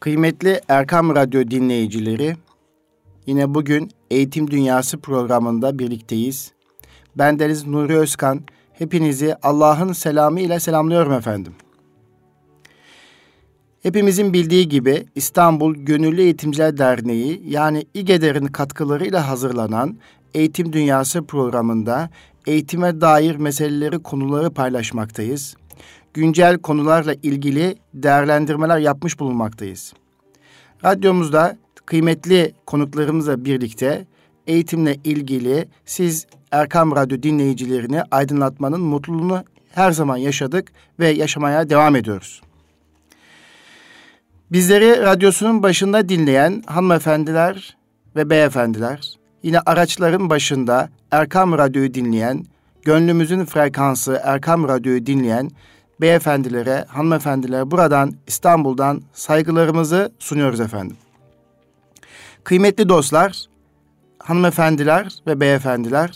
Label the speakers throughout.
Speaker 1: Kıymetli Erkam Radyo dinleyicileri, yine bugün Eğitim Dünyası programında birlikteyiz. Ben Deniz Nuri Özkan, hepinizi Allah'ın selamı ile selamlıyorum efendim. Hepimizin bildiği gibi İstanbul Gönüllü Eğitimciler Derneği yani İGEDER'in katkılarıyla hazırlanan Eğitim Dünyası programında eğitime dair meseleleri, konuları paylaşmaktayız. Güncel konularla ilgili değerlendirmeler yapmış bulunmaktayız. Radyomuzda kıymetli konuklarımızla birlikte eğitimle ilgili siz Erkam Radyo dinleyicilerini aydınlatmanın mutluluğunu her zaman yaşadık ve yaşamaya devam ediyoruz. Bizleri radyosunun başında dinleyen hanımefendiler ve beyefendiler, yine araçların başında Erkam Radyo'yu dinleyen, gönlümüzün frekansı Erkam Radyo'yu dinleyen beyefendilere, hanımefendilere buradan İstanbul'dan saygılarımızı sunuyoruz efendim. Kıymetli dostlar, hanımefendiler ve beyefendiler,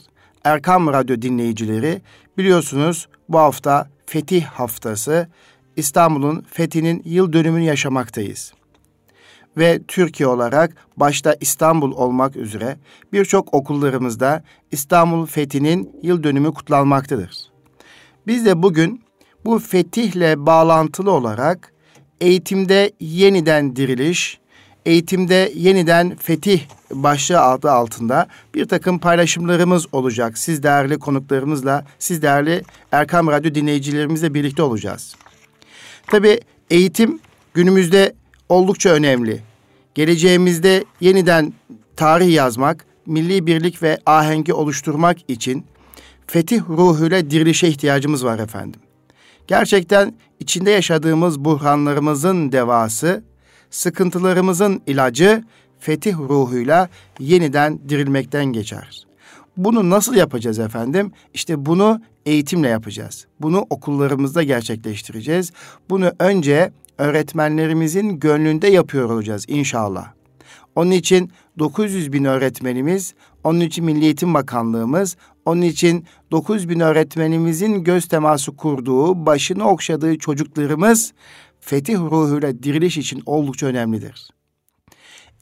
Speaker 1: Erkam Radyo dinleyicileri biliyorsunuz bu hafta Fetih Haftası İstanbul'un fethinin yıl dönümünü yaşamaktayız. Ve Türkiye olarak başta İstanbul olmak üzere birçok okullarımızda İstanbul fethinin yıl dönümü kutlanmaktadır. Biz de bugün bu fetihle bağlantılı olarak eğitimde yeniden diriliş, eğitimde yeniden fetih başlığı adı altında bir takım paylaşımlarımız olacak. Siz değerli konuklarımızla, siz değerli Erkam Radyo dinleyicilerimizle birlikte olacağız. Tabii eğitim günümüzde oldukça önemli. Geleceğimizde yeniden tarih yazmak, milli birlik ve ahengi oluşturmak için fetih ruhuyla dirilişe ihtiyacımız var efendim. Gerçekten içinde yaşadığımız buhranlarımızın devası, sıkıntılarımızın ilacı fetih ruhuyla yeniden dirilmekten geçer. Bunu nasıl yapacağız efendim? İşte bunu eğitimle yapacağız. Bunu okullarımızda gerçekleştireceğiz. Bunu önce öğretmenlerimizin gönlünde yapıyor olacağız inşallah. Onun için 900 bin öğretmenimiz, onun için Milli Eğitim Bakanlığımız, onun için 900 bin öğretmenimizin göz teması kurduğu, başını okşadığı çocuklarımız fetih ruhuyla diriliş için oldukça önemlidir.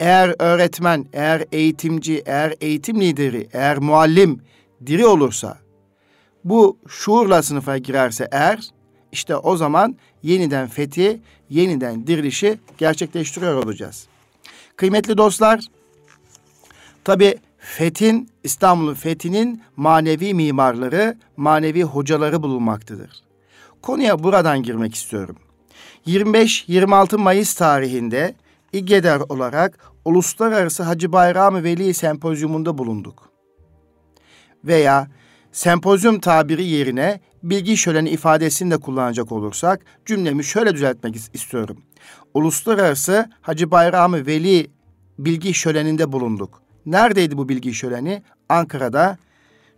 Speaker 1: Eğer öğretmen, eğer eğitimci, eğer eğitim lideri, eğer muallim diri olursa, bu şuurla sınıfa girerse eğer, işte o zaman yeniden fethi, yeniden dirilişi gerçekleştiriyor olacağız. Kıymetli dostlar, tabi Fethin, İstanbul'un fethinin manevi mimarları, manevi hocaları bulunmaktadır. Konuya buradan girmek istiyorum. 25-26 Mayıs tarihinde İGEDER olarak Uluslararası Hacı Bayram Veli Sempozyumunda bulunduk. Veya sempozyum tabiri yerine bilgi şöleni ifadesini de kullanacak olursak cümlemi şöyle düzeltmek istiyorum. Uluslararası Hacı Bayram Veli bilgi şöleninde bulunduk. Neredeydi bu bilgi şöleni? Ankara'da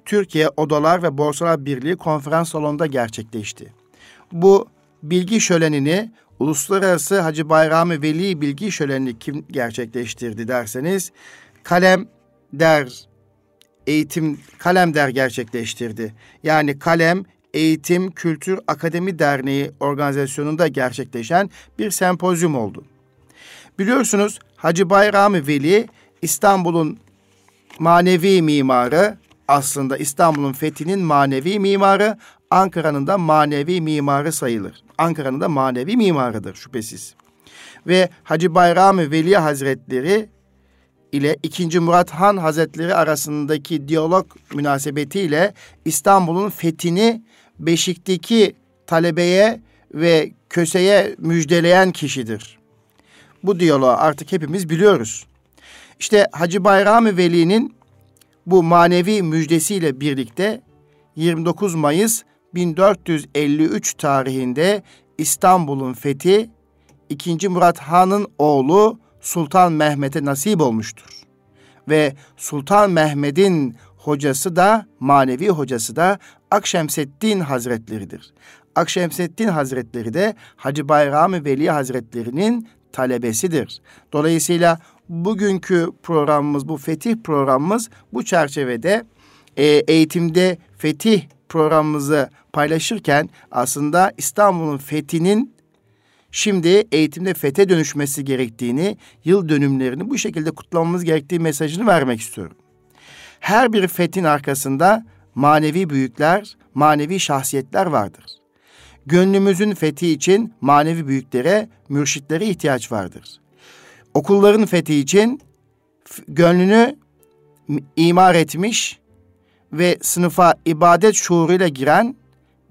Speaker 1: Türkiye Odalar ve Borsalar Birliği konferans salonunda gerçekleşti. Bu bilgi şölenini Uluslararası Hacı Bayramı Veli Bilgi Şöleni kim gerçekleştirdi derseniz Kalem Der Eğitim Kalem Der gerçekleştirdi. Yani Kalem Eğitim Kültür Akademi Derneği organizasyonunda gerçekleşen bir sempozyum oldu. Biliyorsunuz Hacı Bayramı Veli İstanbul'un manevi mimarı aslında İstanbul'un fethinin manevi mimarı Ankara'nın da manevi mimarı sayılır. Ankara'nın da manevi mimarıdır şüphesiz. Ve Hacı Bayrami Veli Hazretleri ile 2. Murat Han Hazretleri arasındaki diyalog münasebetiyle İstanbul'un fethini Beşik'teki talebeye ve köseye müjdeleyen kişidir. Bu diyaloğu artık hepimiz biliyoruz. İşte Hacı Bayrami Veli'nin bu manevi müjdesiyle birlikte 29 Mayıs 1453 tarihinde İstanbul'un fethi 2. Murat Han'ın oğlu Sultan Mehmet'e nasip olmuştur. Ve Sultan Mehmet'in hocası da manevi hocası da Akşemseddin Hazretleridir. Akşemseddin Hazretleri de Hacı Bayram Veli Hazretleri'nin talebesidir. Dolayısıyla bugünkü programımız, bu fetih programımız bu çerçevede e, eğitimde fetih programımızı paylaşırken aslında İstanbul'un fethinin Şimdi eğitimde fete dönüşmesi gerektiğini, yıl dönümlerini bu şekilde kutlamamız gerektiği mesajını vermek istiyorum. Her bir fethin arkasında manevi büyükler, manevi şahsiyetler vardır. Gönlümüzün fethi için manevi büyüklere, mürşitlere ihtiyaç vardır. Okulların fethi için gönlünü imar etmiş ve sınıfa ibadet şuuruyla giren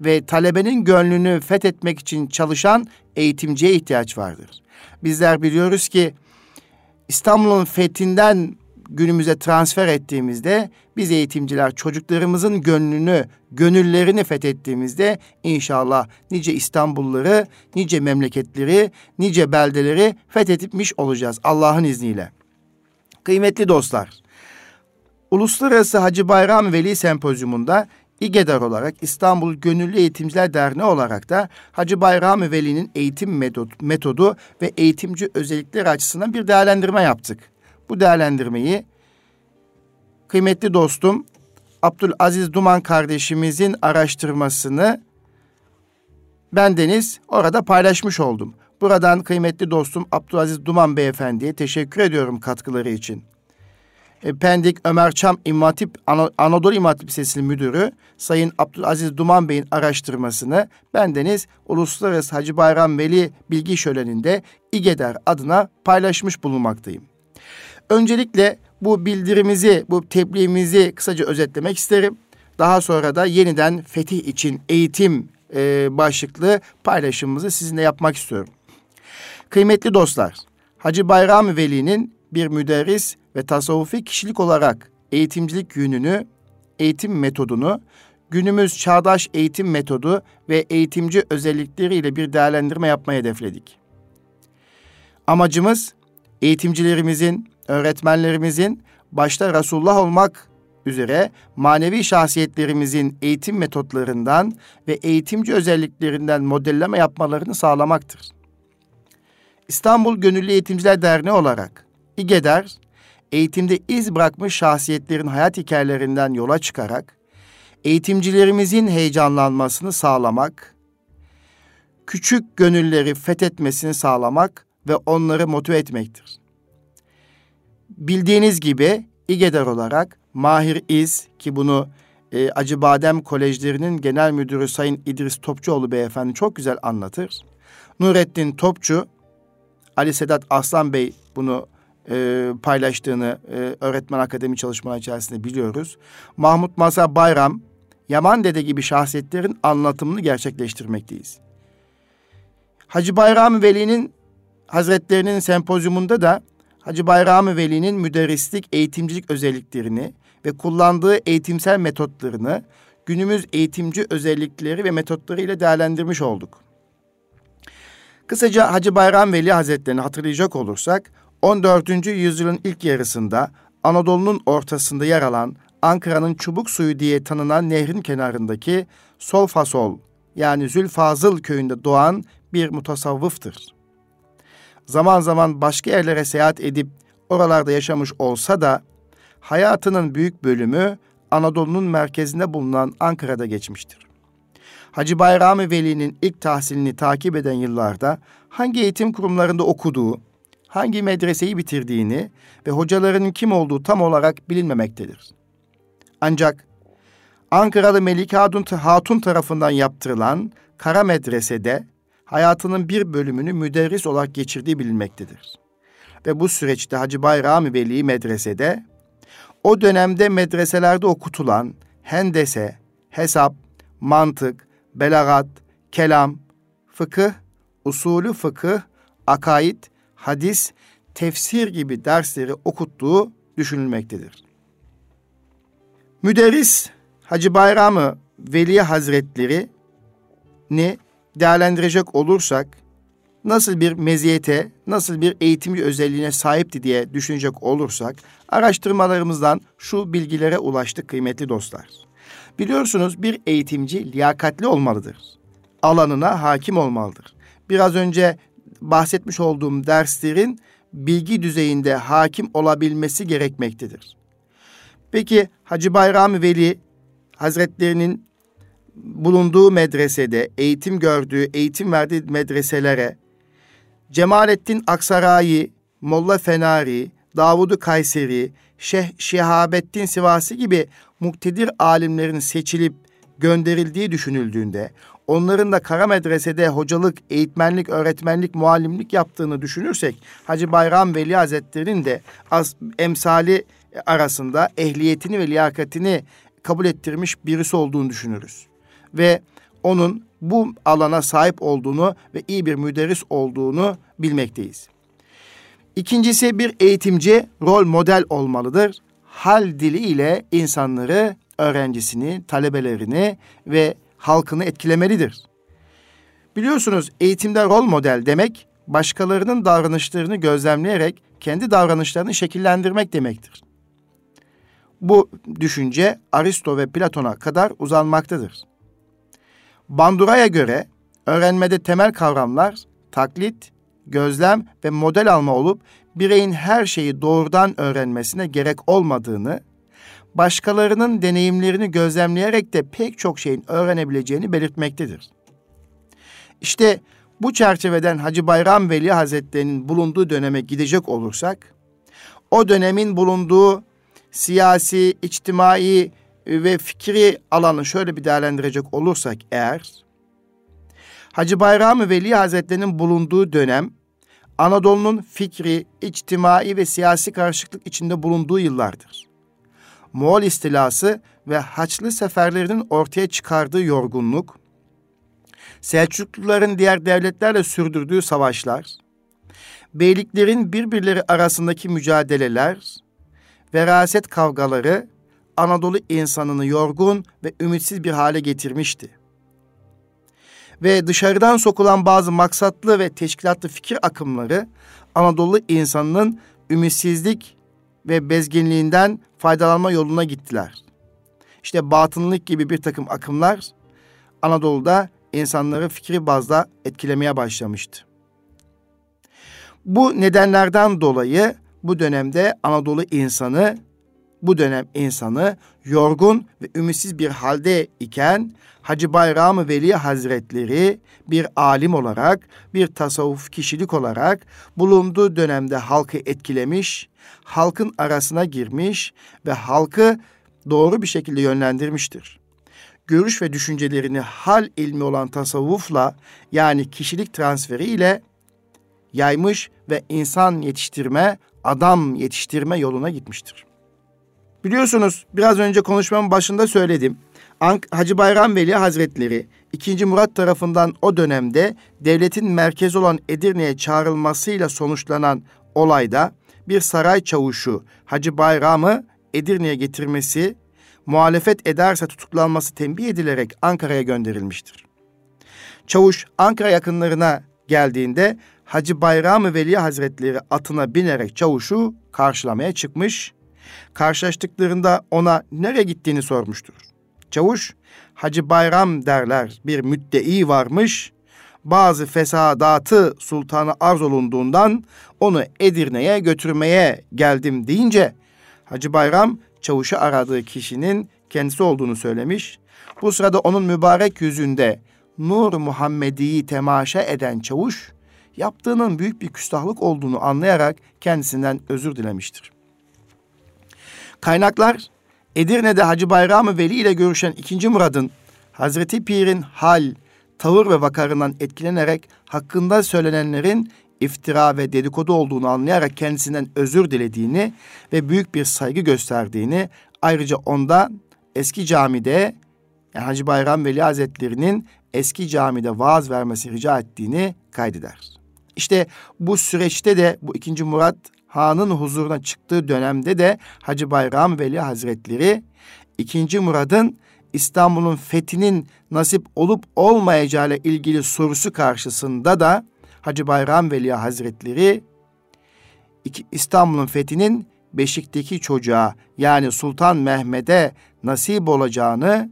Speaker 1: ve talebenin gönlünü fethetmek için çalışan eğitimciye ihtiyaç vardır. Bizler biliyoruz ki İstanbul'un fethinden günümüze transfer ettiğimizde biz eğitimciler çocuklarımızın gönlünü, gönüllerini fethettiğimizde inşallah nice İstanbulları, nice memleketleri, nice beldeleri fethetmiş olacağız Allah'ın izniyle. Kıymetli dostlar, Uluslararası Hacı Bayram Veli Sempozyumunda İGEDAR olarak İstanbul Gönüllü Eğitimciler Derneği olarak da Hacı Bayram Veli'nin eğitim metodu, ve eğitimci özellikleri açısından bir değerlendirme yaptık. Bu değerlendirmeyi kıymetli dostum Abdülaziz Duman kardeşimizin araştırmasını ben Deniz orada paylaşmış oldum. Buradan kıymetli dostum Abdülaziz Duman beyefendiye teşekkür ediyorum katkıları için. E, Pendik Ömer Çam İmam Anadolu İmam Hatip Lisesi Müdürü Sayın Abdülaziz Duman Bey'in araştırmasını bendeniz Uluslararası Hacı Bayram Veli Bilgi Şöleni'nde İGEDER adına paylaşmış bulunmaktayım. Öncelikle bu bildirimizi, bu tebliğimizi kısaca özetlemek isterim. Daha sonra da yeniden fetih için eğitim e, başlıklı paylaşımımızı sizinle yapmak istiyorum. Kıymetli dostlar, Hacı Bayram Veli'nin bir müderris ve tasavvufi kişilik olarak eğitimcilik yönünü, eğitim metodunu, günümüz çağdaş eğitim metodu ve eğitimci özellikleriyle bir değerlendirme yapmayı hedefledik. Amacımız eğitimcilerimizin, öğretmenlerimizin başta Resulullah olmak üzere manevi şahsiyetlerimizin eğitim metotlarından ve eğitimci özelliklerinden modelleme yapmalarını sağlamaktır. İstanbul Gönüllü Eğitimciler Derneği olarak İGEDER, eğitimde iz bırakmış şahsiyetlerin hayat hikayelerinden yola çıkarak eğitimcilerimizin heyecanlanmasını sağlamak, küçük gönülleri fethetmesini sağlamak ve onları motive etmektir. Bildiğiniz gibi İGEDER olarak Mahir İz ki bunu e, Acıbadem Kolejlerinin Genel Müdürü Sayın İdris Topçuoğlu Beyefendi çok güzel anlatır. Nurettin Topçu, Ali Sedat Aslan Bey bunu e, paylaştığını e, öğretmen akademi çalışmaları içerisinde biliyoruz. Mahmut Masa Bayram, Yaman Dede gibi şahsiyetlerin anlatımını gerçekleştirmekteyiz. Hacı Bayram Veli'nin Hazretlerinin sempozyumunda da Hacı Bayram Veli'nin müderrislik, eğitimcilik özelliklerini ve kullandığı eğitimsel metotlarını günümüz eğitimci özellikleri ve metotları ile değerlendirmiş olduk. Kısaca Hacı Bayram Veli Hazretlerini hatırlayacak olursak 14. yüzyılın ilk yarısında Anadolu'nun ortasında yer alan Ankara'nın çubuk suyu diye tanınan nehrin kenarındaki Solfasol yani Zülfazıl köyünde doğan bir mutasavvıftır. Zaman zaman başka yerlere seyahat edip oralarda yaşamış olsa da hayatının büyük bölümü Anadolu'nun merkezinde bulunan Ankara'da geçmiştir. Hacı Bayrami Veli'nin ilk tahsilini takip eden yıllarda hangi eğitim kurumlarında okuduğu, hangi medreseyi bitirdiğini ve hocalarının kim olduğu tam olarak bilinmemektedir. Ancak Ankaralı Melike Hatun tarafından yaptırılan Kara Medrese'de hayatının bir bölümünü müderris olarak geçirdiği bilinmektedir. Ve bu süreçte Hacı Bayrami Veli medresede o dönemde medreselerde okutulan hendese, hesap, mantık, belagat, kelam, fıkıh, usulü fıkıh, akaid, hadis, tefsir gibi dersleri okuttuğu düşünülmektedir. Müderris Hacı Bayramı Veli Hazretleri ni değerlendirecek olursak nasıl bir meziyete, nasıl bir eğitimci özelliğine sahipti diye düşünecek olursak araştırmalarımızdan şu bilgilere ulaştık kıymetli dostlar. Biliyorsunuz bir eğitimci liyakatli olmalıdır. Alanına hakim olmalıdır. Biraz önce bahsetmiş olduğum derslerin bilgi düzeyinde hakim olabilmesi gerekmektedir. Peki Hacı Bayram Veli Hazretlerinin bulunduğu medresede, eğitim gördüğü, eğitim verdiği medreselere Cemalettin Aksarayi, Molla Fenari, Davudu Kayseri, Şeyh Şihabettin Sivasi gibi muktedir alimlerin seçilip gönderildiği düşünüldüğünde, onların da kara medresede hocalık, eğitmenlik, öğretmenlik, muallimlik yaptığını düşünürsek, Hacı Bayram Veli Hazretleri'nin de az, emsali arasında ehliyetini ve liyakatini kabul ettirmiş birisi olduğunu düşünürüz. Ve onun bu alana sahip olduğunu ve iyi bir müderris olduğunu bilmekteyiz. İkincisi bir eğitimci rol model olmalıdır. Hal dili ile insanları, öğrencisini, talebelerini ve halkını etkilemelidir. Biliyorsunuz eğitimde rol model demek başkalarının davranışlarını gözlemleyerek kendi davranışlarını şekillendirmek demektir. Bu düşünce Aristo ve Platon'a kadar uzanmaktadır. Bandura'ya göre öğrenmede temel kavramlar taklit, gözlem ve model alma olup bireyin her şeyi doğrudan öğrenmesine gerek olmadığını, başkalarının deneyimlerini gözlemleyerek de pek çok şeyin öğrenebileceğini belirtmektedir. İşte bu çerçeveden Hacı Bayram Veli Hazretleri'nin bulunduğu döneme gidecek olursak, o dönemin bulunduğu siyasi, içtimai ve fikri alanı şöyle bir değerlendirecek olursak eğer, Hacı Bayram Veli Hazretleri'nin bulunduğu dönem, Anadolu'nun fikri, içtimai ve siyasi karışıklık içinde bulunduğu yıllardır. Moğol istilası ve Haçlı seferlerinin ortaya çıkardığı yorgunluk, Selçukluların diğer devletlerle sürdürdüğü savaşlar, beyliklerin birbirleri arasındaki mücadeleler, veraset kavgaları Anadolu insanını yorgun ve ümitsiz bir hale getirmişti. Ve dışarıdan sokulan bazı maksatlı ve teşkilatlı fikir akımları Anadolu insanının ümitsizlik ve bezginliğinden faydalanma yoluna gittiler. İşte batınlık gibi bir takım akımlar Anadolu'da insanları fikri bazda etkilemeye başlamıştı. Bu nedenlerden dolayı bu dönemde Anadolu insanı bu dönem insanı yorgun ve ümitsiz bir halde iken Hacı Bayram Veli Hazretleri bir alim olarak, bir tasavvuf kişilik olarak bulunduğu dönemde halkı etkilemiş, halkın arasına girmiş ve halkı doğru bir şekilde yönlendirmiştir. Görüş ve düşüncelerini hal ilmi olan tasavvufla yani kişilik transferi ile yaymış ve insan yetiştirme, adam yetiştirme yoluna gitmiştir. Biliyorsunuz biraz önce konuşmamın başında söyledim. Hacı Bayram Veli Hazretleri 2. Murat tarafından o dönemde devletin merkezi olan Edirne'ye çağrılmasıyla sonuçlanan olayda bir saray çavuşu Hacı Bayram'ı Edirne'ye getirmesi, muhalefet ederse tutuklanması tembih edilerek Ankara'ya gönderilmiştir. Çavuş Ankara yakınlarına geldiğinde Hacı Bayram Veli Hazretleri atına binerek çavuşu karşılamaya çıkmış. Karşılaştıklarında ona nereye gittiğini sormuştur. Çavuş, Hacı Bayram derler bir müddei varmış. Bazı fesadatı sultanı arz olunduğundan onu Edirne'ye götürmeye geldim deyince Hacı Bayram çavuşu aradığı kişinin kendisi olduğunu söylemiş. Bu sırada onun mübarek yüzünde Nur Muhammedi'yi temaşa eden çavuş yaptığının büyük bir küstahlık olduğunu anlayarak kendisinden özür dilemiştir. Kaynaklar Edirne'de Hacı Bayram Veli ile görüşen 2. Murad'ın Hazreti Pir'in hal, tavır ve vakarından etkilenerek hakkında söylenenlerin iftira ve dedikodu olduğunu anlayarak kendisinden özür dilediğini ve büyük bir saygı gösterdiğini ayrıca onda eski camide yani Hacı Bayram Veli Hazretleri'nin eski camide vaaz vermesi rica ettiğini kaydeder. İşte bu süreçte de bu ikinci Murat Han'ın huzuruna çıktığı dönemde de Hacı Bayram Veli Hazretleri ikinci Murad'ın İstanbul'un fethinin nasip olup olmayacağı ile ilgili sorusu karşısında da Hacı Bayram Veli Hazretleri İstanbul'un fethinin Beşik'teki çocuğa yani Sultan Mehmet'e nasip olacağını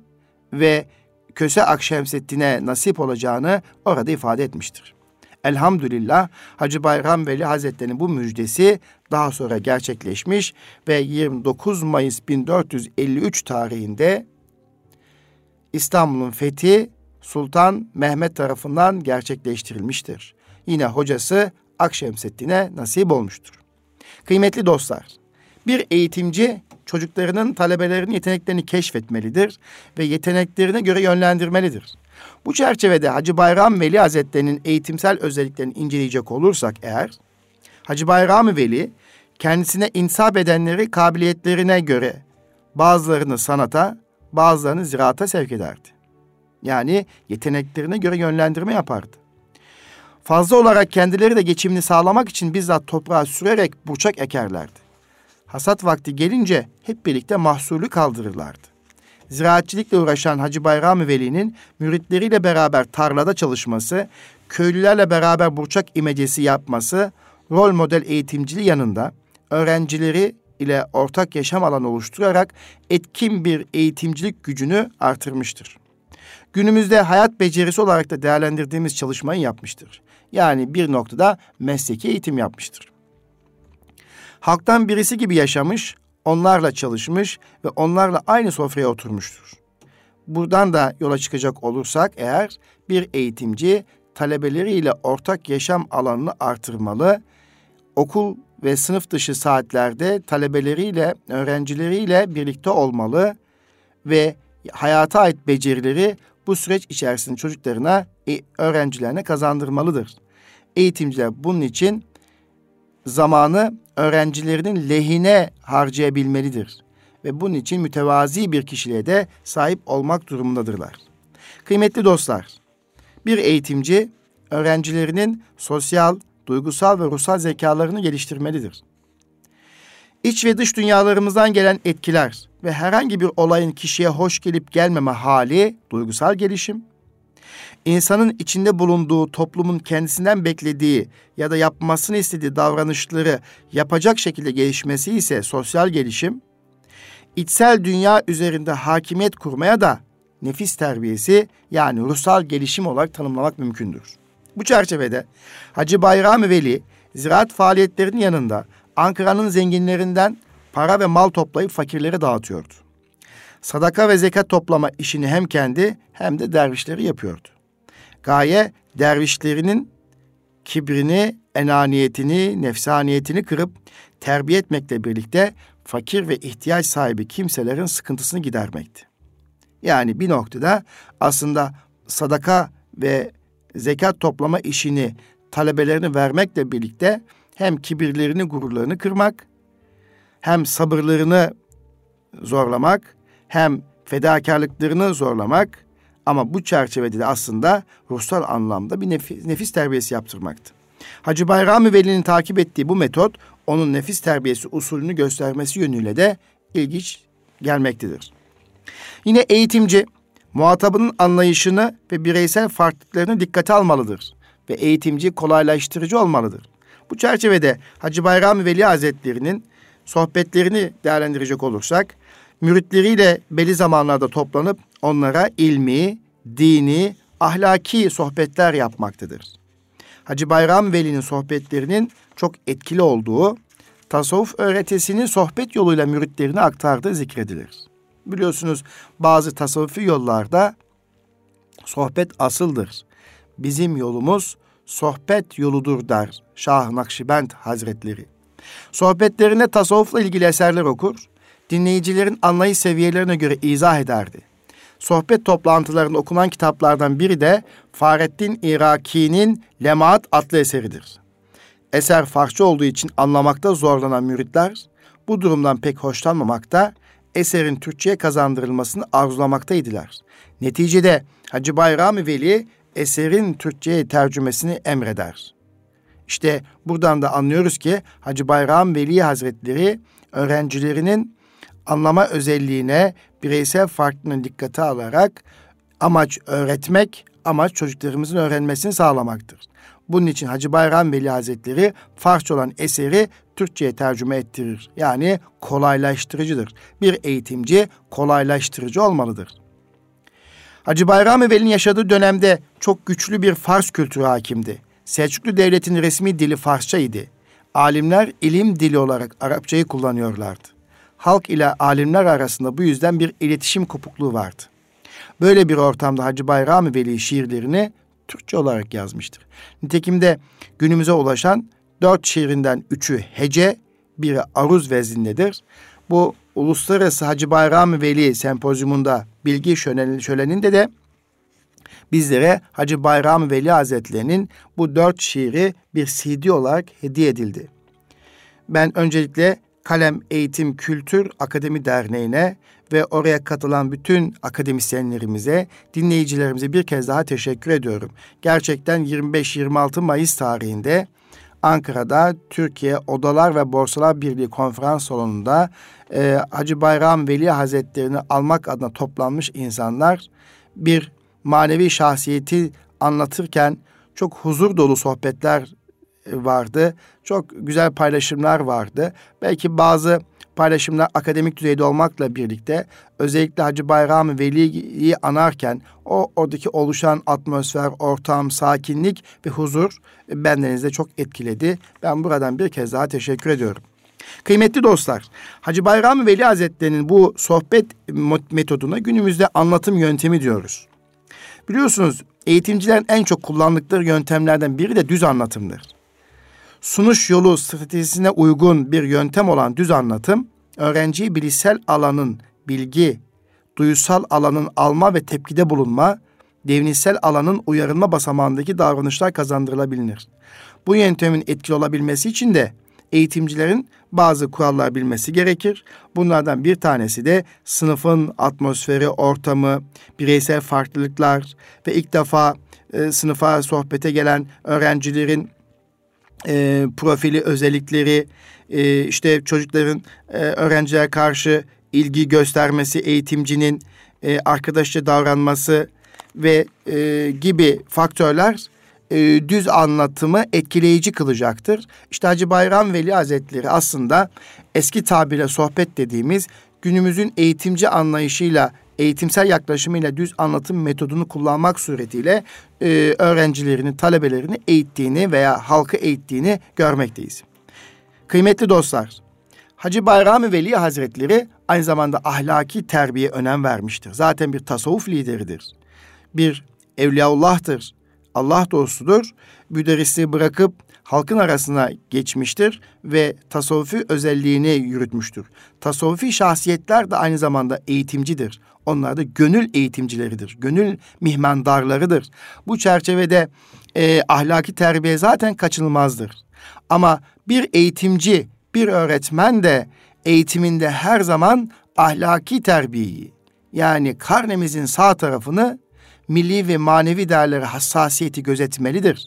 Speaker 1: ve Köse Akşemseddin'e nasip olacağını orada ifade etmiştir. Elhamdülillah Hacı Bayram Veli Hazretleri'nin bu müjdesi daha sonra gerçekleşmiş ve 29 Mayıs 1453 tarihinde İstanbul'un fethi Sultan Mehmet tarafından gerçekleştirilmiştir. Yine hocası Akşemseddin'e nasip olmuştur. Kıymetli dostlar, bir eğitimci çocuklarının, talebelerinin yeteneklerini keşfetmelidir ve yeteneklerine göre yönlendirmelidir. Bu çerçevede Hacı Bayram Veli Hazretleri'nin eğitimsel özelliklerini inceleyecek olursak eğer, Hacı Bayram Veli kendisine insap edenleri kabiliyetlerine göre bazılarını sanata, bazılarını ziraata sevk ederdi. Yani yeteneklerine göre yönlendirme yapardı. Fazla olarak kendileri de geçimini sağlamak için bizzat toprağa sürerek burçak ekerlerdi. Hasat vakti gelince hep birlikte mahsulü kaldırırlardı. Ziraatçilikle uğraşan Hacı Bayram Veli'nin müritleriyle beraber tarlada çalışması, köylülerle beraber burçak imecesi yapması, rol model eğitimciliği yanında öğrencileri ile ortak yaşam alanı oluşturarak etkin bir eğitimcilik gücünü artırmıştır. Günümüzde hayat becerisi olarak da değerlendirdiğimiz çalışmayı yapmıştır. Yani bir noktada mesleki eğitim yapmıştır. Halktan birisi gibi yaşamış, onlarla çalışmış ve onlarla aynı sofraya oturmuştur. Buradan da yola çıkacak olursak eğer bir eğitimci talebeleriyle ortak yaşam alanını artırmalı, okul ve sınıf dışı saatlerde talebeleriyle, öğrencileriyle birlikte olmalı ve hayata ait becerileri bu süreç içerisinde çocuklarına, e, öğrencilerine kazandırmalıdır. Eğitimciler bunun için zamanı öğrencilerinin lehine harcayabilmelidir ve bunun için mütevazi bir kişiliğe de sahip olmak durumundadırlar. Kıymetli dostlar, bir eğitimci öğrencilerinin sosyal, duygusal ve ruhsal zekalarını geliştirmelidir. İç ve dış dünyalarımızdan gelen etkiler ve herhangi bir olayın kişiye hoş gelip gelmeme hali duygusal gelişim, insanın içinde bulunduğu toplumun kendisinden beklediği ya da yapmasını istediği davranışları yapacak şekilde gelişmesi ise sosyal gelişim, içsel dünya üzerinde hakimiyet kurmaya da nefis terbiyesi yani ruhsal gelişim olarak tanımlamak mümkündür. Bu çerçevede Hacı Bayram Veli ziraat faaliyetlerinin yanında Ankara'nın zenginlerinden para ve mal toplayıp fakirlere dağıtıyordu. Sadaka ve zekat toplama işini hem kendi hem de dervişleri yapıyordu. Gaye dervişlerinin kibrini, enaniyetini, nefsaniyetini kırıp terbiye etmekle birlikte fakir ve ihtiyaç sahibi kimselerin sıkıntısını gidermekti. Yani bir noktada aslında sadaka ve zekat toplama işini talebelerine vermekle birlikte hem kibirlerini, gururlarını kırmak, hem sabırlarını zorlamak, hem fedakarlıklarını zorlamak ama bu çerçevede de aslında ruhsal anlamda bir nefis, nefis terbiyesi yaptırmaktı. Hacı Bayram Veli'nin takip ettiği bu metot onun nefis terbiyesi usulünü göstermesi yönüyle de ilginç gelmektedir. Yine eğitimci muhatabının anlayışını ve bireysel farklılıklarını dikkate almalıdır ve eğitimci kolaylaştırıcı olmalıdır. Bu çerçevede Hacı Bayram Veli Hazretleri'nin sohbetlerini değerlendirecek olursak, müritleriyle belli zamanlarda toplanıp onlara ilmi, dini, ahlaki sohbetler yapmaktadır. Hacı Bayram Veli'nin sohbetlerinin çok etkili olduğu, tasavvuf öğretisini sohbet yoluyla müritlerine aktardığı zikredilir. Biliyorsunuz bazı tasavvufi yollarda sohbet asıldır. Bizim yolumuz sohbet yoludur der Şah Nakşibend Hazretleri. Sohbetlerinde tasavvufla ilgili eserler okur, dinleyicilerin anlayış seviyelerine göre izah ederdi. Sohbet toplantılarında okunan kitaplardan biri de Fahrettin Iraki'nin Lemaat adlı eseridir. Eser Farsça olduğu için anlamakta zorlanan müritler bu durumdan pek hoşlanmamakta, eserin Türkçe'ye kazandırılmasını arzulamaktaydılar. Neticede Hacı Bayram Veli eserin Türkçe'ye tercümesini emreder. İşte buradan da anlıyoruz ki Hacı Bayram Veli Hazretleri öğrencilerinin anlama özelliğine bireysel farklılığını dikkate alarak amaç öğretmek, amaç çocuklarımızın öğrenmesini sağlamaktır. Bunun için Hacı Bayram Veli Hazretleri Farsça olan eseri Türkçe'ye tercüme ettirir. Yani kolaylaştırıcıdır. Bir eğitimci kolaylaştırıcı olmalıdır. Hacı Bayram Veli'nin yaşadığı dönemde çok güçlü bir Fars kültürü hakimdi. Selçuklu Devleti'nin resmi dili Farsça idi. Alimler ilim dili olarak Arapçayı kullanıyorlardı. Halk ile alimler arasında bu yüzden bir iletişim kopukluğu vardı. Böyle bir ortamda Hacı Bayram Veli şiirlerini Türkçe olarak yazmıştır. Nitekim de günümüze ulaşan dört şiirinden üçü hece, biri aruz vezindedir. Bu Uluslararası Hacı Bayram Veli Sempozyumunda bilgi şöleninde de bizlere Hacı Bayram Veli Hazretlerinin bu dört şiiri bir CD olarak hediye edildi. Ben öncelikle Kalem Eğitim Kültür Akademi Derneği'ne ve oraya katılan bütün akademisyenlerimize, dinleyicilerimize bir kez daha teşekkür ediyorum. Gerçekten 25-26 Mayıs tarihinde Ankara'da Türkiye Odalar ve Borsalar Birliği konferans salonunda e, Hacı Bayram Veli Hazretlerini almak adına toplanmış insanlar bir manevi şahsiyeti anlatırken çok huzur dolu sohbetler vardı. Çok güzel paylaşımlar vardı. Belki bazı paylaşımlar akademik düzeyde olmakla birlikte özellikle Hacı Bayram Veli'yi anarken o oradaki oluşan atmosfer, ortam, sakinlik ve huzur bendenizde çok etkiledi. Ben buradan bir kez daha teşekkür ediyorum. Kıymetli dostlar, Hacı Bayram Veli Hazretleri'nin bu sohbet metoduna günümüzde anlatım yöntemi diyoruz. Biliyorsunuz eğitimcilerin en çok kullandıkları yöntemlerden biri de düz anlatımdır. Sunuş yolu stratejisine uygun bir yöntem olan düz anlatım, öğrenciyi bilişsel alanın bilgi, duyusal alanın alma ve tepkide bulunma, devnitsel alanın uyarılma basamağındaki davranışlar kazandırılabilir. Bu yöntemin etkili olabilmesi için de eğitimcilerin bazı kurallar bilmesi gerekir. Bunlardan bir tanesi de sınıfın atmosferi, ortamı, bireysel farklılıklar ve ilk defa e, sınıfa sohbete gelen öğrencilerin e, profili, özellikleri, e, işte çocukların e, öğrenciler karşı ilgi göstermesi, eğitimcinin e, arkadaşça davranması ve e, gibi faktörler e, düz anlatımı etkileyici kılacaktır. İşte Hacı Bayram Veli Hazretleri aslında eski tabirle sohbet dediğimiz günümüzün eğitimci anlayışıyla eğitimsel yaklaşımıyla düz anlatım metodunu kullanmak suretiyle e, öğrencilerini, talebelerini eğittiğini veya halkı eğittiğini görmekteyiz. Kıymetli dostlar, Hacı Bayram Veli Hazretleri aynı zamanda ahlaki terbiye önem vermiştir. Zaten bir tasavvuf lideridir. Bir evliyaullah'tır. Allah dostudur. Müderrisliği bırakıp halkın arasına geçmiştir ve tasavvufi özelliğini yürütmüştür. Tasavvufi şahsiyetler de aynı zamanda eğitimcidir. Onlar da gönül eğitimcileridir. Gönül mihmandarlarıdır. Bu çerçevede e, ahlaki terbiye zaten kaçınılmazdır. Ama bir eğitimci, bir öğretmen de eğitiminde her zaman ahlaki terbiyeyi yani karnemizin sağ tarafını milli ve manevi değerlere hassasiyeti gözetmelidir.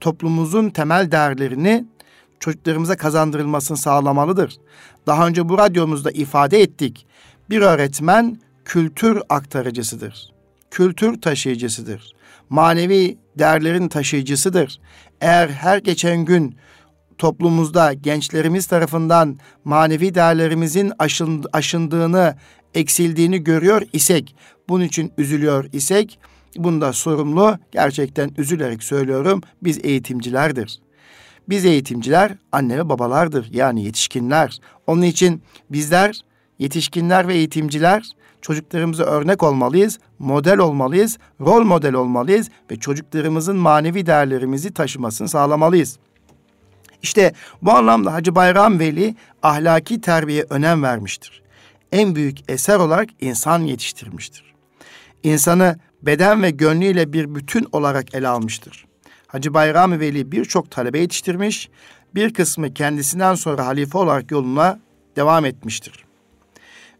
Speaker 1: Toplumumuzun temel değerlerini çocuklarımıza kazandırılmasını sağlamalıdır. Daha önce bu radyomuzda ifade ettik. Bir öğretmen kültür aktarıcısıdır. Kültür taşıyıcısıdır. Manevi değerlerin taşıyıcısıdır. Eğer her geçen gün toplumumuzda gençlerimiz tarafından manevi değerlerimizin aşındığını, eksildiğini görüyor isek, bunun için üzülüyor isek, bunda sorumlu gerçekten üzülerek söylüyorum biz eğitimcilerdir. Biz eğitimciler anne ve babalardır yani yetişkinler. Onun için bizler yetişkinler ve eğitimciler çocuklarımıza örnek olmalıyız, model olmalıyız, rol model olmalıyız ve çocuklarımızın manevi değerlerimizi taşımasını sağlamalıyız. İşte bu anlamda Hacı Bayram Veli ahlaki terbiye önem vermiştir. En büyük eser olarak insan yetiştirmiştir. İnsanı beden ve gönlüyle bir bütün olarak ele almıştır. Hacı Bayram Veli birçok talebe yetiştirmiş, bir kısmı kendisinden sonra halife olarak yoluna devam etmiştir.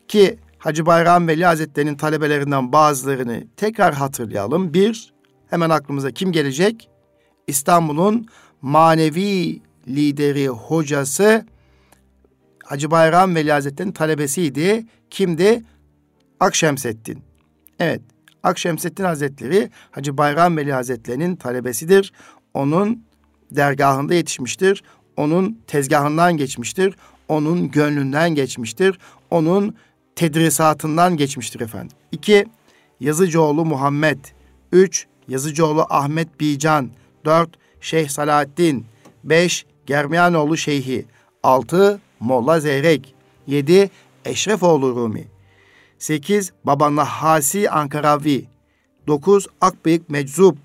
Speaker 1: Ki Hacı Bayram Veli Hazretleri'nin talebelerinden bazılarını tekrar hatırlayalım. Bir, hemen aklımıza kim gelecek? İstanbul'un manevi lideri, hocası Hacı Bayram Veli Hazretleri'nin talebesiydi. Kimdi? Akşemseddin. Evet, Akşemseddin Hazretleri Hacı Bayram Veli Hazretleri'nin talebesidir. Onun dergahında yetişmiştir. Onun tezgahından geçmiştir. Onun gönlünden geçmiştir. Onun tedrisatından geçmiştir efendim. İki, Yazıcıoğlu Muhammed. Üç, Yazıcıoğlu Ahmet Bican. Dört, Şeyh Salahaddin. Beş, Germiyanoğlu Şeyhi. Altı, Molla Zeyrek. Yedi, Eşrefoğlu Rumi. Sekiz, Baba Nahasi Ankaravi. Dokuz, Akbıyık Meczup.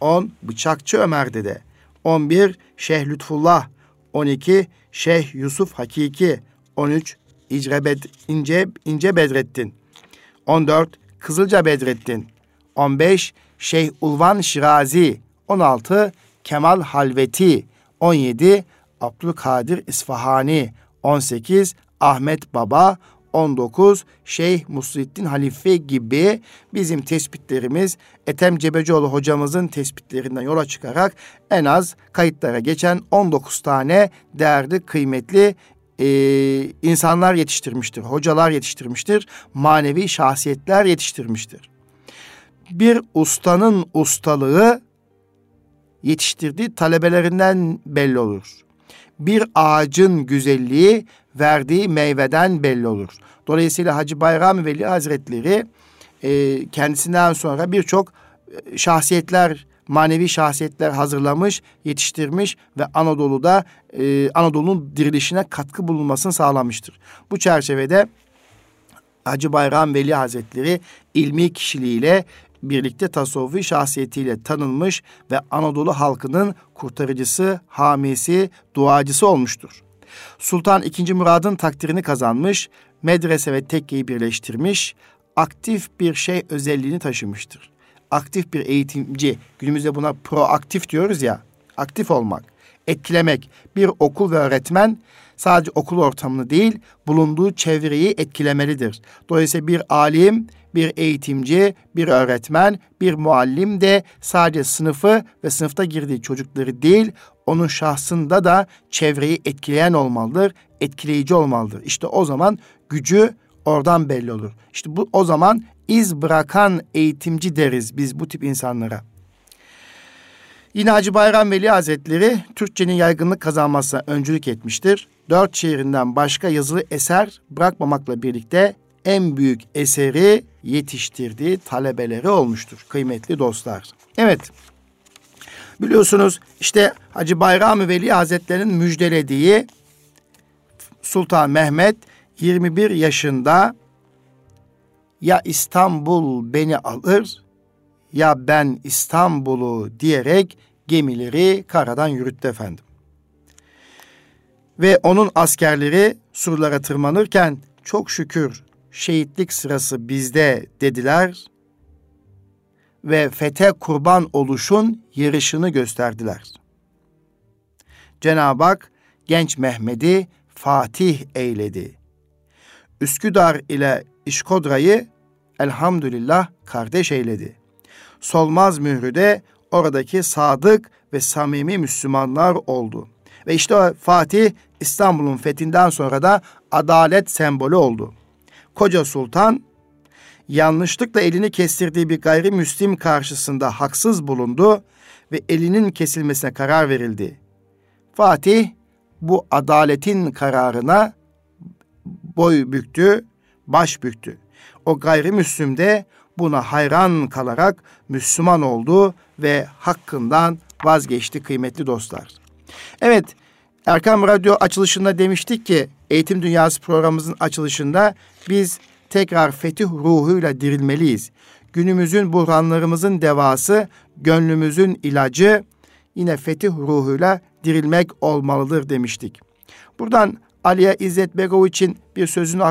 Speaker 1: 10 Bıçakçı Ömer Dede, 11 Şeyh Lütfullah, 12 Şeyh Yusuf Hakiki, 13 İcre Bed, İnce, İnce Bedrettin, 14 Kızılca Bedrettin, 15 Şeyh Ulvan Şirazi, 16 Kemal Halveti, 17 Abdülkadir İsfahani, 18 Ahmet Baba, 19 Şeyh Musliddin Halife gibi bizim tespitlerimiz Ethem Cebecioğlu hocamızın tespitlerinden yola çıkarak en az kayıtlara geçen 19 tane değerli, kıymetli e, insanlar yetiştirmiştir, hocalar yetiştirmiştir, manevi şahsiyetler yetiştirmiştir. Bir ustanın ustalığı yetiştirdiği talebelerinden belli olur. Bir ağacın güzelliği verdiği meyveden belli olur. Dolayısıyla Hacı Bayram Veli Hazretleri e, kendisinden sonra birçok e, şahsiyetler, manevi şahsiyetler hazırlamış, yetiştirmiş ve Anadolu'da e, Anadolu'nun dirilişine katkı bulunmasını sağlamıştır. Bu çerçevede Hacı Bayram Veli Hazretleri ilmi kişiliğiyle birlikte tasavvufi şahsiyetiyle tanınmış ve Anadolu halkının kurtarıcısı, hamisi, duacısı olmuştur. Sultan II. Murad'ın takdirini kazanmış, medrese ve tekkeyi birleştirmiş, aktif bir şey özelliğini taşımıştır. Aktif bir eğitimci, günümüzde buna proaktif diyoruz ya, aktif olmak, etkilemek. Bir okul ve öğretmen sadece okul ortamını değil, bulunduğu çevreyi etkilemelidir. Dolayısıyla bir alim, bir eğitimci, bir öğretmen, bir muallim de sadece sınıfı ve sınıfta girdiği çocukları değil, onun şahsında da çevreyi etkileyen olmalıdır, etkileyici olmalıdır. İşte o zaman gücü oradan belli olur. İşte bu o zaman iz bırakan eğitimci deriz biz bu tip insanlara. Yine Hacı Bayram Veli Hazretleri Türkçenin yaygınlık kazanmasına öncülük etmiştir. Dört şehrinden başka yazılı eser bırakmamakla birlikte en büyük eseri yetiştirdiği talebeleri olmuştur kıymetli dostlar. Evet biliyorsunuz işte Hacı Bayram Veli Hazretleri'nin müjdelediği Sultan Mehmet 21 yaşında ya İstanbul beni alır ya ben İstanbul'u diyerek gemileri karadan yürüttü efendim. Ve onun askerleri surlara tırmanırken çok şükür şehitlik sırası bizde dediler ve fete kurban oluşun yarışını gösterdiler. Cenab-ı Hak genç Mehmet'i Fatih eyledi. Üsküdar ile İşkodra'yı elhamdülillah kardeş eyledi. Solmaz mührü de oradaki sadık ve samimi Müslümanlar oldu. Ve işte Fatih İstanbul'un fethinden sonra da adalet sembolü oldu. Koca Sultan yanlışlıkla elini kestirdiği bir gayrimüslim karşısında haksız bulundu ve elinin kesilmesine karar verildi. Fatih bu adaletin kararına boy büktü, baş büktü. O gayrimüslim de buna hayran kalarak Müslüman oldu ve hakkından vazgeçti kıymetli dostlar. Evet, Erkam Radyo açılışında demiştik ki Eğitim Dünyası programımızın açılışında biz tekrar fetih ruhuyla dirilmeliyiz. Günümüzün buhranlarımızın devası, gönlümüzün ilacı yine fetih ruhuyla dirilmek olmalıdır demiştik. Buradan Aliye İzzet Begoviç'in bir sözünü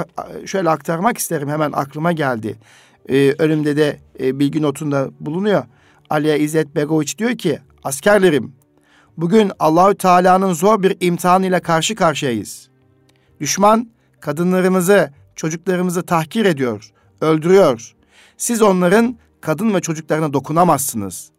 Speaker 1: şöyle aktarmak isterim. Hemen aklıma geldi. Ee, önümde de e, bilgi notunda bulunuyor. Aliye İzzet Begoviç diyor ki askerlerim bugün Allahü Teala'nın zor bir imtihan ile karşı karşıyayız. Düşman kadınlarımızı, çocuklarımızı tahkir ediyor, öldürüyor. Siz onların kadın ve çocuklarına dokunamazsınız.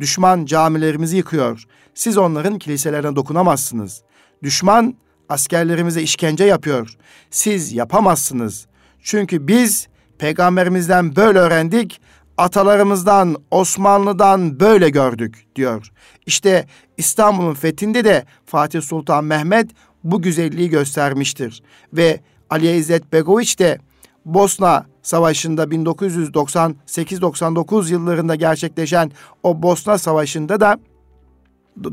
Speaker 1: Düşman camilerimizi yıkıyor. Siz onların kiliselerine dokunamazsınız. Düşman askerlerimize işkence yapıyor. Siz yapamazsınız. Çünkü biz peygamberimizden böyle öğrendik, atalarımızdan, Osmanlı'dan böyle gördük diyor. İşte İstanbul'un fethinde de Fatih Sultan Mehmet bu güzelliği göstermiştir. Ve Ali İzzet Begoviç de Bosna Savaşı'nda 1998-99 yıllarında gerçekleşen o Bosna Savaşı'nda da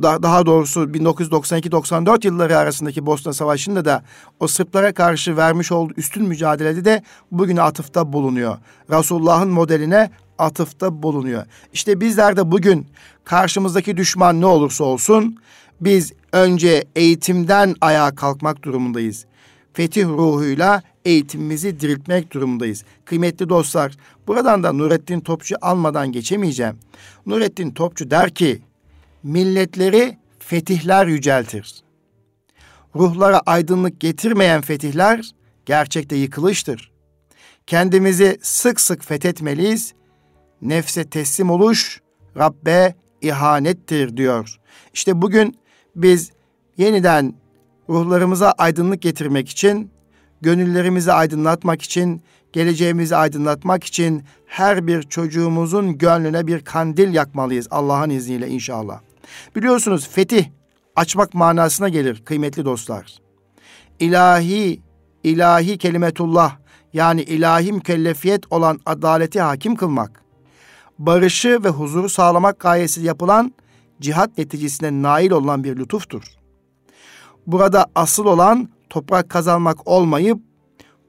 Speaker 1: daha doğrusu 1992-94 yılları arasındaki Bosna Savaşı'nda da o Sırplara karşı vermiş olduğu üstün mücadelede de bugüne atıfta bulunuyor. Resulullah'ın modeline atıfta bulunuyor. İşte bizler de bugün karşımızdaki düşman ne olursa olsun biz önce eğitimden ayağa kalkmak durumundayız. Fetih ruhuyla eğitimimizi diriltmek durumundayız. Kıymetli dostlar, buradan da Nurettin Topçu almadan geçemeyeceğim. Nurettin Topçu der ki, milletleri fetihler yüceltir. Ruhlara aydınlık getirmeyen fetihler gerçekte yıkılıştır. Kendimizi sık sık fethetmeliyiz. Nefse teslim oluş Rabbe ihanettir diyor. İşte bugün biz yeniden ruhlarımıza aydınlık getirmek için, gönüllerimizi aydınlatmak için, geleceğimizi aydınlatmak için her bir çocuğumuzun gönlüne bir kandil yakmalıyız Allah'ın izniyle inşallah. Biliyorsunuz fetih açmak manasına gelir kıymetli dostlar. İlahi, ilahi kelimetullah yani ilahi mükellefiyet olan adaleti hakim kılmak, barışı ve huzuru sağlamak gayesi yapılan cihat neticesine nail olan bir lütuftur. Burada asıl olan toprak kazanmak olmayıp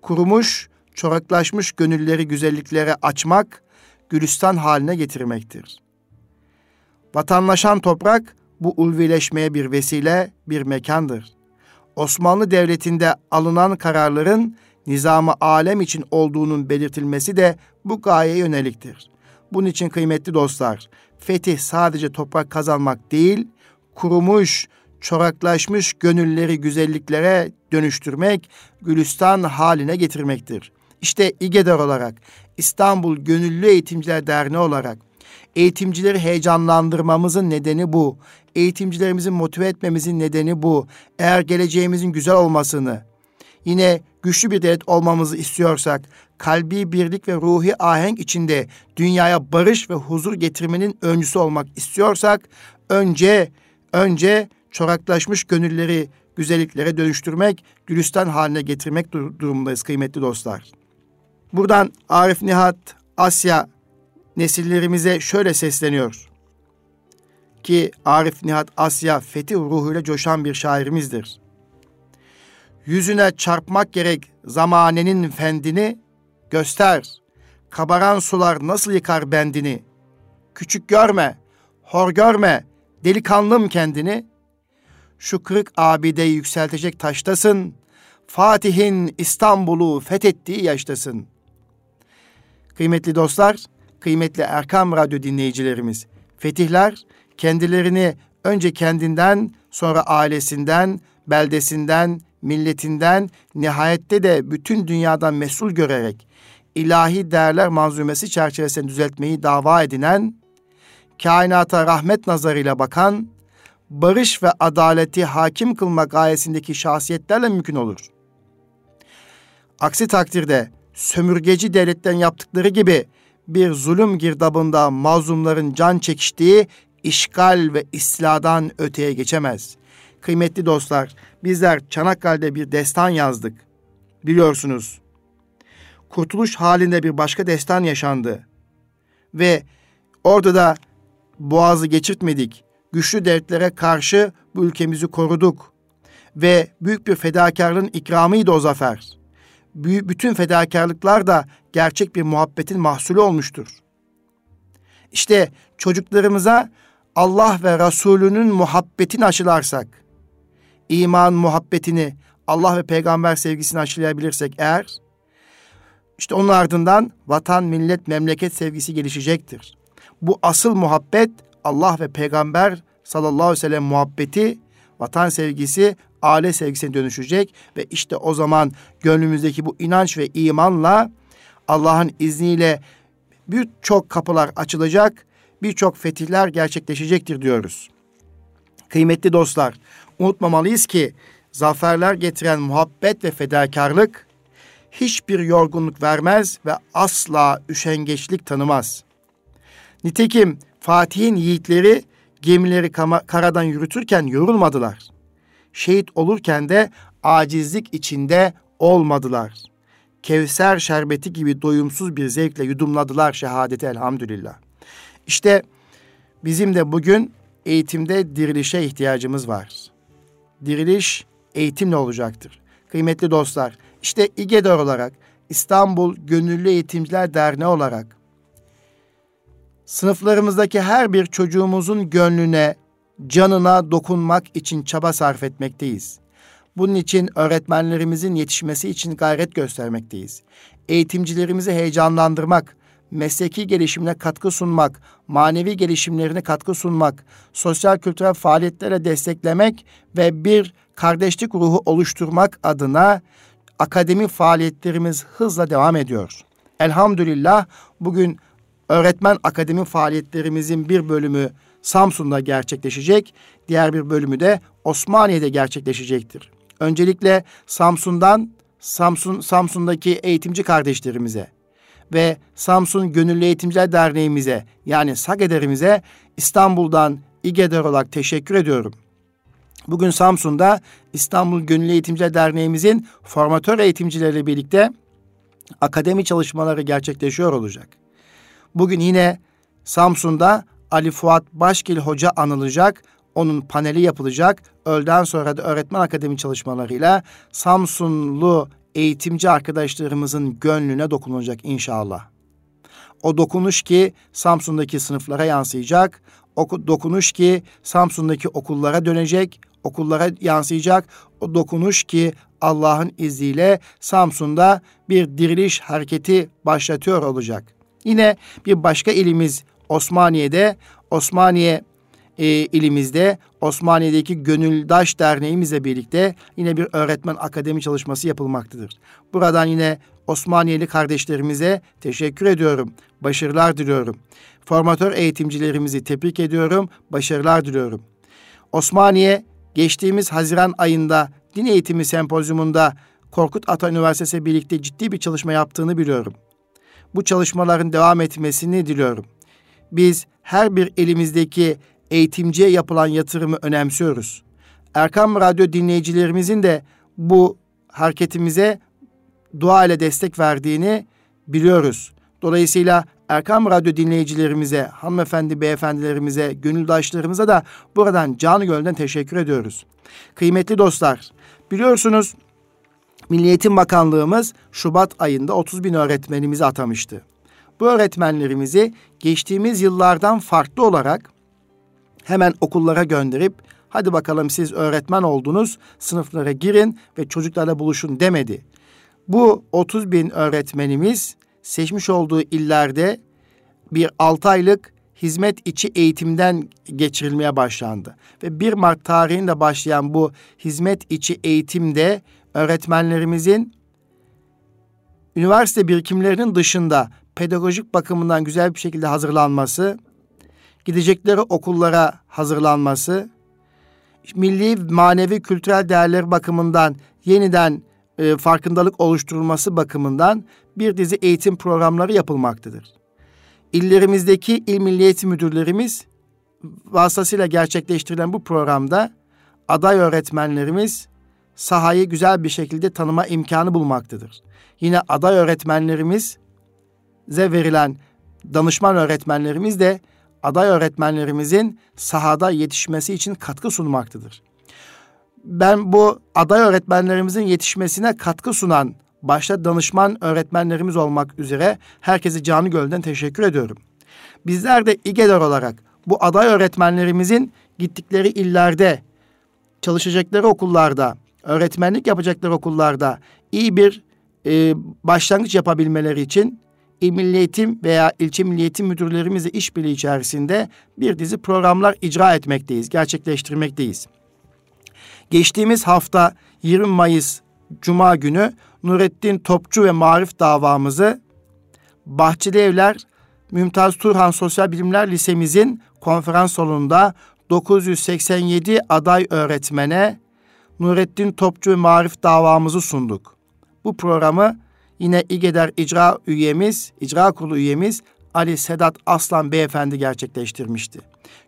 Speaker 1: kurumuş, çoraklaşmış gönülleri güzelliklere açmak, gülistan haline getirmektir. Vatanlaşan toprak bu ulvileşmeye bir vesile, bir mekandır. Osmanlı Devleti'nde alınan kararların nizamı alem için olduğunun belirtilmesi de bu gayeye yöneliktir. Bunun için kıymetli dostlar, fetih sadece toprak kazanmak değil, kurumuş, çoraklaşmış gönülleri güzelliklere dönüştürmek, gülistan haline getirmektir. İşte İGEDER olarak, İstanbul Gönüllü Eğitimciler Derneği olarak eğitimcileri heyecanlandırmamızın nedeni bu. Eğitimcilerimizi motive etmemizin nedeni bu. Eğer geleceğimizin güzel olmasını, yine güçlü bir devlet olmamızı istiyorsak, kalbi birlik ve ruhi ahenk içinde dünyaya barış ve huzur getirmenin öncüsü olmak istiyorsak, önce önce çoraklaşmış gönülleri güzelliklere dönüştürmek, gülistan haline getirmek durumundayız kıymetli dostlar. Buradan Arif Nihat Asya nesillerimize şöyle sesleniyor. Ki Arif Nihat Asya fetih ruhuyla coşan bir şairimizdir. Yüzüne çarpmak gerek zamanenin fendini, göster. Kabaran sular nasıl yıkar bendini. Küçük görme, hor görme, delikanlım kendini. Şu kırık abideyi yükseltecek taştasın. Fatih'in İstanbul'u fethettiği yaştasın. Kıymetli dostlar, kıymetli Erkam Radyo dinleyicilerimiz, fetihler kendilerini önce kendinden, sonra ailesinden, beldesinden, milletinden, nihayette de bütün dünyadan mesul görerek ilahi değerler manzumesi çerçevesinde düzeltmeyi dava edinen, kainata rahmet nazarıyla bakan, barış ve adaleti hakim kılmak gayesindeki şahsiyetlerle mümkün olur. Aksi takdirde sömürgeci devletten yaptıkları gibi bir zulüm girdabında mazlumların can çekiştiği işgal ve istiladan öteye geçemez. Kıymetli dostlar, bizler Çanakkale'de bir destan yazdık. Biliyorsunuz. Kurtuluş halinde bir başka destan yaşandı. Ve orada da boğazı geçirtmedik. Güçlü devletlere karşı bu ülkemizi koruduk. Ve büyük bir fedakarlığın ikramıydı o zafer. Bütün fedakarlıklar da gerçek bir muhabbetin mahsulü olmuştur. İşte çocuklarımıza Allah ve Resulünün muhabbetini aşılarsak, iman muhabbetini, Allah ve peygamber sevgisini aşılayabilirsek eğer, işte onun ardından vatan, millet, memleket sevgisi gelişecektir. Bu asıl muhabbet Allah ve peygamber sallallahu aleyhi ve sellem muhabbeti, vatan sevgisi, aile sevgisine dönüşecek ve işte o zaman gönlümüzdeki bu inanç ve imanla Allah'ın izniyle birçok kapılar açılacak, birçok fetihler gerçekleşecektir diyoruz. Kıymetli dostlar, unutmamalıyız ki zaferler getiren muhabbet ve fedakarlık hiçbir yorgunluk vermez ve asla üşengeçlik tanımaz. Nitekim Fatih'in yiğitleri gemileri karadan yürütürken yorulmadılar. Şehit olurken de acizlik içinde olmadılar.'' Kevser şerbeti gibi doyumsuz bir zevkle yudumladılar şehadeti elhamdülillah. İşte bizim de bugün eğitimde dirilişe ihtiyacımız var. Diriliş eğitimle olacaktır. Kıymetli dostlar, işte İGEDER olarak İstanbul Gönüllü Eğitimciler Derneği olarak sınıflarımızdaki her bir çocuğumuzun gönlüne, canına dokunmak için çaba sarf etmekteyiz. Bunun için öğretmenlerimizin yetişmesi için gayret göstermekteyiz. Eğitimcilerimizi heyecanlandırmak, mesleki gelişimine katkı sunmak, manevi gelişimlerine katkı sunmak, sosyal kültürel faaliyetlere desteklemek ve bir kardeşlik ruhu oluşturmak adına akademi faaliyetlerimiz hızla devam ediyor. Elhamdülillah bugün öğretmen akademi faaliyetlerimizin bir bölümü Samsun'da gerçekleşecek, diğer bir bölümü de Osmaniye'de gerçekleşecektir. Öncelikle Samsun'dan Samsun Samsun'daki eğitimci kardeşlerimize ve Samsun Gönüllü Eğitimciler Derneğimize yani SAGEDER'imize İstanbul'dan İGEDER olarak teşekkür ediyorum. Bugün Samsun'da İstanbul Gönüllü Eğitimciler Derneğimizin formatör eğitimcileriyle birlikte akademi çalışmaları gerçekleşiyor olacak. Bugün yine Samsun'da Ali Fuat Başgil Hoca anılacak. Onun paneli yapılacak. Öğleden sonra da öğretmen akademi çalışmalarıyla Samsunlu eğitimci arkadaşlarımızın gönlüne dokunulacak inşallah. O dokunuş ki Samsun'daki sınıflara yansıyacak. O dokunuş ki Samsun'daki okullara dönecek, okullara yansıyacak. O dokunuş ki Allah'ın izniyle Samsun'da bir diriliş hareketi başlatıyor olacak. Yine bir başka ilimiz Osmaniye'de, Osmaniye e, ilimizde Osmaniye'deki Gönüldaş Derneğimizle birlikte yine bir öğretmen akademi çalışması yapılmaktadır. Buradan yine Osmaniyeli kardeşlerimize teşekkür ediyorum. Başarılar diliyorum. Formatör eğitimcilerimizi tebrik ediyorum. Başarılar diliyorum. Osmaniye geçtiğimiz Haziran ayında din eğitimi sempozyumunda Korkut Ata Üniversitesi birlikte ciddi bir çalışma yaptığını biliyorum. Bu çalışmaların devam etmesini diliyorum. Biz her bir elimizdeki eğitimciye yapılan yatırımı önemsiyoruz. Erkam Radyo dinleyicilerimizin de bu hareketimize dua ile destek verdiğini biliyoruz. Dolayısıyla Erkam Radyo dinleyicilerimize, hanımefendi, beyefendilerimize, gönüldaşlarımıza da buradan canı gönülden teşekkür ediyoruz. Kıymetli dostlar, biliyorsunuz Milli Eğitim Bakanlığımız Şubat ayında 30 bin öğretmenimizi atamıştı. Bu öğretmenlerimizi geçtiğimiz yıllardan farklı olarak hemen okullara gönderip hadi bakalım siz öğretmen oldunuz sınıflara girin ve çocuklarla buluşun demedi. Bu 30 bin öğretmenimiz seçmiş olduğu illerde bir 6 aylık hizmet içi eğitimden geçirilmeye başlandı. Ve 1 Mart tarihinde başlayan bu hizmet içi eğitimde öğretmenlerimizin üniversite birikimlerinin dışında pedagojik bakımından güzel bir şekilde hazırlanması, gidecekleri okullara hazırlanması, milli, manevi, kültürel değerler bakımından yeniden e, farkındalık oluşturulması bakımından bir dizi eğitim programları yapılmaktadır. İllerimizdeki il milli eğitim müdürlerimiz vasıtasıyla gerçekleştirilen bu programda aday öğretmenlerimiz sahayı güzel bir şekilde tanıma imkanı bulmaktadır. Yine aday öğretmenlerimize verilen danışman öğretmenlerimiz de aday öğretmenlerimizin sahada yetişmesi için katkı sunmaktadır. Ben bu aday öğretmenlerimizin yetişmesine katkı sunan başta danışman öğretmenlerimiz olmak üzere herkese canı gölden teşekkür ediyorum. Bizler de İGEDER olarak bu aday öğretmenlerimizin gittikleri illerde, çalışacakları okullarda, öğretmenlik yapacakları okullarda iyi bir e, başlangıç yapabilmeleri için İl Milli Eğitim veya ilçe Milli Eğitim müdürlerimizle işbirliği içerisinde bir dizi programlar icra etmekteyiz, gerçekleştirmekteyiz. Geçtiğimiz hafta 20 Mayıs Cuma günü Nurettin Topçu ve Marif davamızı Bahçeli Evler Mümtaz Turhan Sosyal Bilimler Lisemizin konferans salonunda 987 aday öğretmene Nurettin Topçu ve Marif davamızı sunduk. Bu programı yine İGEDER icra üyemiz, icra kurulu üyemiz Ali Sedat Aslan Beyefendi gerçekleştirmişti.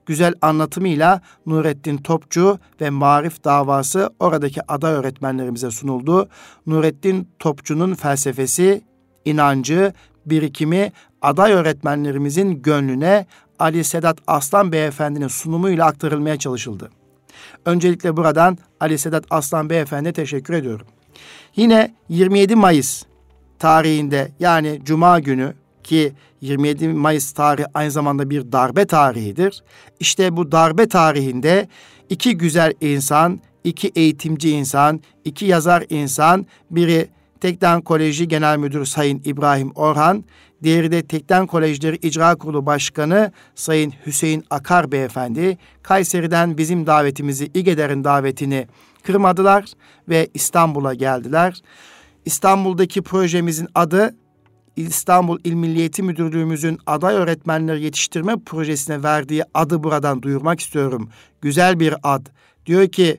Speaker 1: Güzel anlatımıyla Nurettin Topçu ve Marif davası oradaki aday öğretmenlerimize sunuldu. Nurettin Topçu'nun felsefesi, inancı, birikimi aday öğretmenlerimizin gönlüne Ali Sedat Aslan Beyefendi'nin sunumuyla aktarılmaya çalışıldı. Öncelikle buradan Ali Sedat Aslan Beyefendi'ye teşekkür ediyorum. Yine 27 Mayıs tarihinde yani Cuma günü ki 27 Mayıs tarihi aynı zamanda bir darbe tarihidir. İşte bu darbe tarihinde iki güzel insan, iki eğitimci insan, iki yazar insan, biri Tekden Koleji Genel Müdürü Sayın İbrahim Orhan, diğeri de Tekden Kolejleri İcra Kurulu Başkanı Sayın Hüseyin Akar Beyefendi, Kayseri'den bizim davetimizi, İGEDER'in davetini kırmadılar ve İstanbul'a geldiler. İstanbul'daki projemizin adı İstanbul İl Milliyeti Müdürlüğümüzün aday öğretmenleri yetiştirme projesine verdiği adı buradan duyurmak istiyorum. Güzel bir ad. Diyor ki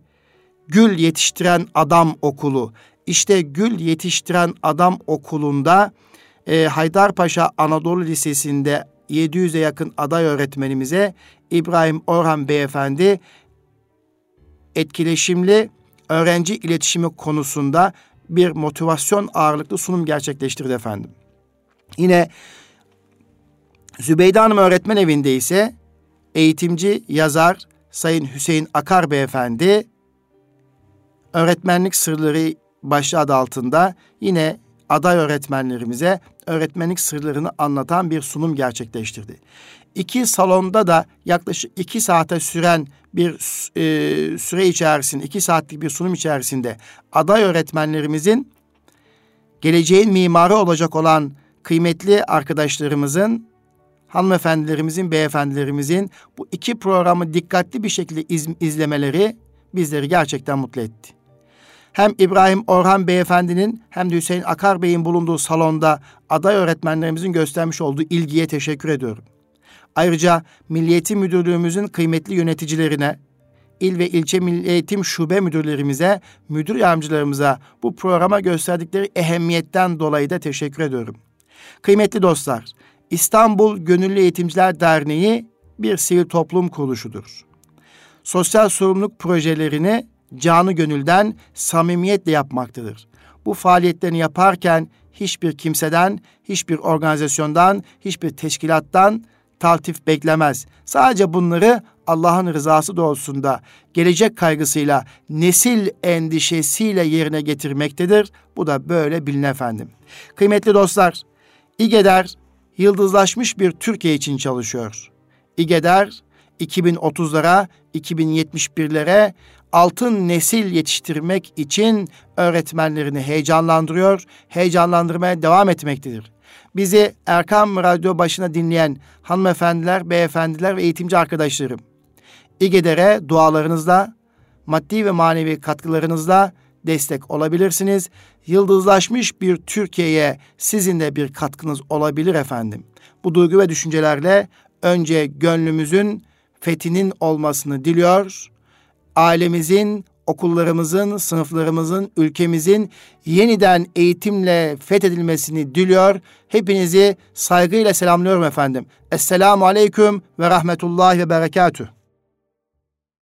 Speaker 1: Gül Yetiştiren Adam Okulu. İşte Gül Yetiştiren Adam Okulu'nda e, Haydarpaşa Anadolu Lisesi'nde 700'e yakın aday öğretmenimize İbrahim Orhan Beyefendi etkileşimli öğrenci iletişimi konusunda bir motivasyon ağırlıklı sunum gerçekleştirdi efendim. Yine Zübeyde Hanım Öğretmen Evi'nde ise eğitimci, yazar Sayın Hüseyin Akar Beyefendi öğretmenlik sırları başlığı adı altında yine aday öğretmenlerimize öğretmenlik sırlarını anlatan bir sunum gerçekleştirdi. İki salonda da yaklaşık iki saate süren bir e, süre içerisinde, iki saatlik bir sunum içerisinde aday öğretmenlerimizin geleceğin mimarı olacak olan kıymetli arkadaşlarımızın, hanımefendilerimizin, beyefendilerimizin bu iki programı dikkatli bir şekilde iz, izlemeleri bizleri gerçekten mutlu etti. Hem İbrahim Orhan Beyefendi'nin hem de Hüseyin Akar Bey'in bulunduğu salonda aday öğretmenlerimizin göstermiş olduğu ilgiye teşekkür ediyorum. Ayrıca Milliyeti Müdürlüğümüzün kıymetli yöneticilerine, il ve ilçe milli eğitim şube müdürlerimize, müdür yardımcılarımıza bu programa gösterdikleri ehemmiyetten dolayı da teşekkür ediyorum. Kıymetli dostlar, İstanbul Gönüllü Eğitimciler Derneği bir sivil toplum kuruluşudur. Sosyal sorumluluk projelerini canı gönülden samimiyetle yapmaktadır. Bu faaliyetlerini yaparken hiçbir kimseden, hiçbir organizasyondan, hiçbir teşkilattan taltif beklemez. Sadece bunları Allah'ın rızası doğrultusunda gelecek kaygısıyla, nesil endişesiyle yerine getirmektedir. Bu da böyle bilin efendim. Kıymetli dostlar, İGEDER yıldızlaşmış bir Türkiye için çalışıyor. İGEDER 2030'lara, 2071'lere altın nesil yetiştirmek için öğretmenlerini heyecanlandırıyor, heyecanlandırmaya devam etmektedir. Bizi Erkam Radyo başına dinleyen hanımefendiler, beyefendiler ve eğitimci arkadaşlarım, İGEDER'e dualarınızla, maddi ve manevi katkılarınızla destek olabilirsiniz. Yıldızlaşmış bir Türkiye'ye sizin de bir katkınız olabilir efendim. Bu duygu ve düşüncelerle önce gönlümüzün fethinin olmasını diliyor. Ailemizin, okullarımızın, sınıflarımızın, ülkemizin yeniden eğitimle fethedilmesini diliyor. Hepinizi saygıyla selamlıyorum efendim. Esselamu aleyküm ve rahmetullahi ve berekatüh.